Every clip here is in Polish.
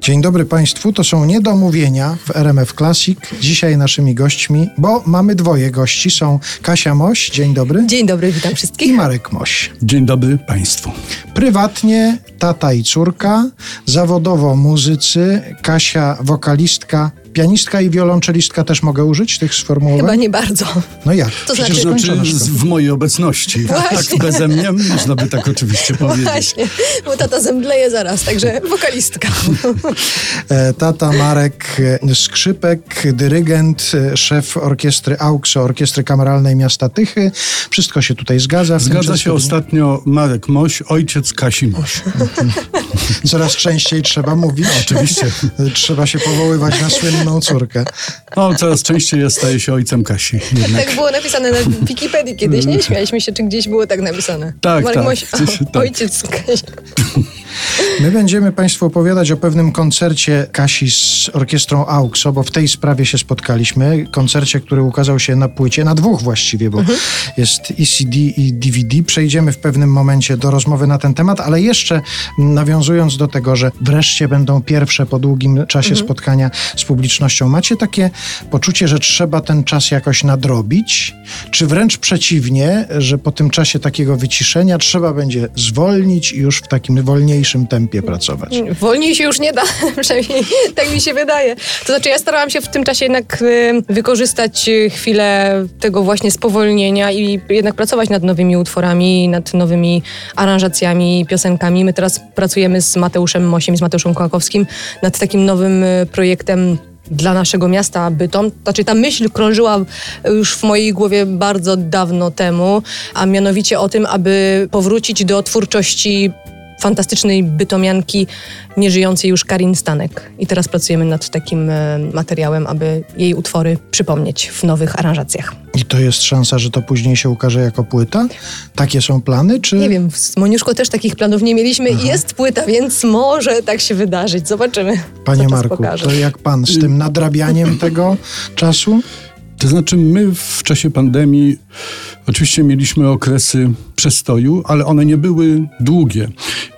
Dzień dobry Państwu, to są niedomówienia w RMF Classic. Dzisiaj naszymi gośćmi, bo mamy dwoje gości, są Kasia Moś, dzień dobry. Dzień dobry, witam I wszystkich. Marek Moś. Dzień dobry Państwu. Prywatnie tata i córka, zawodowo muzycy, Kasia wokalistka, pianistka i wiolonczelistka też mogę użyć tych sformułowań? Chyba nie bardzo. No jak? To Przecież znaczy- Znaczy w mojej obecności. Właśnie. Tak beze mnie można by tak oczywiście powiedzieć. Właśnie, bo tata zemdleje zaraz, także wokalistka. E, Tata Marek e, Skrzypek, dyrygent, e, szef orkiestry AUKSO, Orkiestry Kameralnej Miasta Tychy. Wszystko się tutaj zgadza. Zgadza się ostatnio Marek Moś, ojciec Kasi Moś. Coraz częściej trzeba mówić. Oczywiście. Trzeba się powoływać na słynną córkę. No, coraz częściej staje się ojcem Kasi. Jednak. Tak było napisane na Wikipedii kiedyś, nie? Śmialiśmy się, czy gdzieś było tak napisane. Tak, Marek tak, Moś, gdzieś- o, tak. ojciec Kasia. My będziemy Państwu opowiadać o pewnym koncercie Kasi z orkiestrą AUKSO, bo w tej sprawie się spotkaliśmy. Koncercie, który ukazał się na płycie, na dwóch właściwie, bo jest i CD i DVD. Przejdziemy w pewnym momencie do rozmowy na ten temat, ale jeszcze nawiązując do tego, że wreszcie będą pierwsze po długim czasie spotkania z publicznością. Macie takie poczucie, że trzeba ten czas jakoś nadrobić? Czy wręcz przeciwnie, że po tym czasie takiego wyciszenia trzeba będzie zwolnić i już w takim wolniejszym tempie pracować? Wolniej się już nie da, przynajmniej tak mi się wydaje. To znaczy ja starałam się w tym czasie jednak y, wykorzystać y, chwilę tego właśnie spowolnienia i jednak pracować nad nowymi utworami, nad nowymi aranżacjami, piosenkami. My teraz pracujemy z Mateuszem Mosiem, z Mateuszem Kołakowskim nad takim nowym y, projektem dla naszego miasta Bytom. Znaczy ta myśl krążyła już w mojej głowie bardzo dawno temu, a mianowicie o tym, aby powrócić do twórczości fantastycznej bytomianki nieżyjącej już Karin Stanek. I teraz pracujemy nad takim e, materiałem, aby jej utwory przypomnieć w nowych aranżacjach. I to jest szansa, że to później się ukaże jako płyta? Takie są plany, czy... Nie wiem, z Moniuszko też takich planów nie mieliśmy i jest płyta, więc może tak się wydarzyć. Zobaczymy. Panie Marku, pokaże. to jak pan z tym nadrabianiem tego czasu? To znaczy, my w czasie pandemii oczywiście mieliśmy okresy przestoju, ale one nie były długie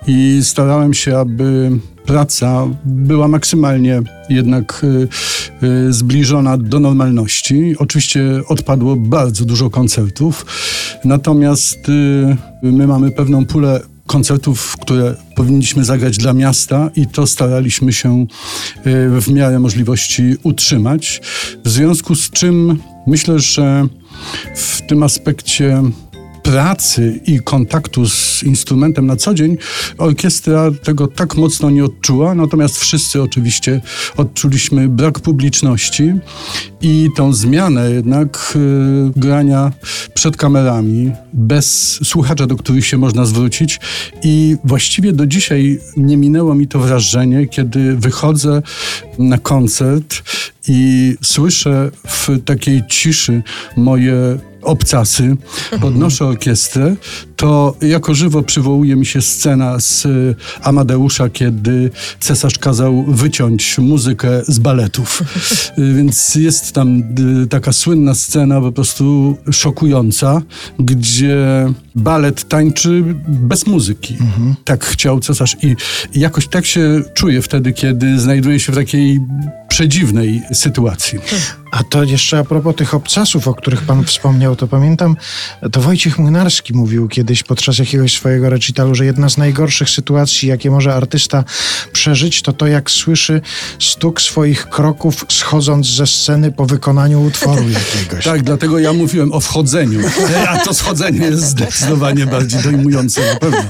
i starałem się, aby praca była maksymalnie jednak y, y, zbliżona do normalności. Oczywiście odpadło bardzo dużo koncertów, natomiast y, my mamy pewną pulę koncertów, które powinniśmy zagrać dla miasta i to staraliśmy się y, w miarę możliwości utrzymać. W związku z czym myślę, że w tym aspekcie pracy i kontaktu z instrumentem na co dzień orkiestra tego tak mocno nie odczuła, natomiast wszyscy oczywiście odczuliśmy brak publiczności i tą zmianę jednak y, grania przed kamerami, bez słuchacza, do których się można zwrócić. I właściwie do dzisiaj nie minęło mi to wrażenie, kiedy wychodzę na koncert i słyszę w takiej ciszy moje obcasy, podnoszę orkiestrę, to jako żywo przywołuje mi się scena z y, Amadeusza, kiedy cesarz kazał wyciąć muzykę z baletów. Y, Więc jest tam y, taka słynna scena, po prostu szokująca, gdzie balet tańczy bez muzyki. Tak chciał cesarz i jakoś tak się czuję wtedy, kiedy znajduję się w takiej przedziwnej sytuacji. A to jeszcze a propos tych obcasów, o których pan wspomniał, to pamiętam, to Wojciech Młynarski mówił kiedyś podczas jakiegoś swojego recitalu, że jedna z najgorszych sytuacji, jakie może artysta przeżyć, to to jak słyszy stuk swoich kroków schodząc ze sceny po wykonaniu utworu jakiegoś. Tak, dlatego ja mówiłem o wchodzeniu, a to schodzenie jest zdecydowanie bardziej dojmujące na pewno.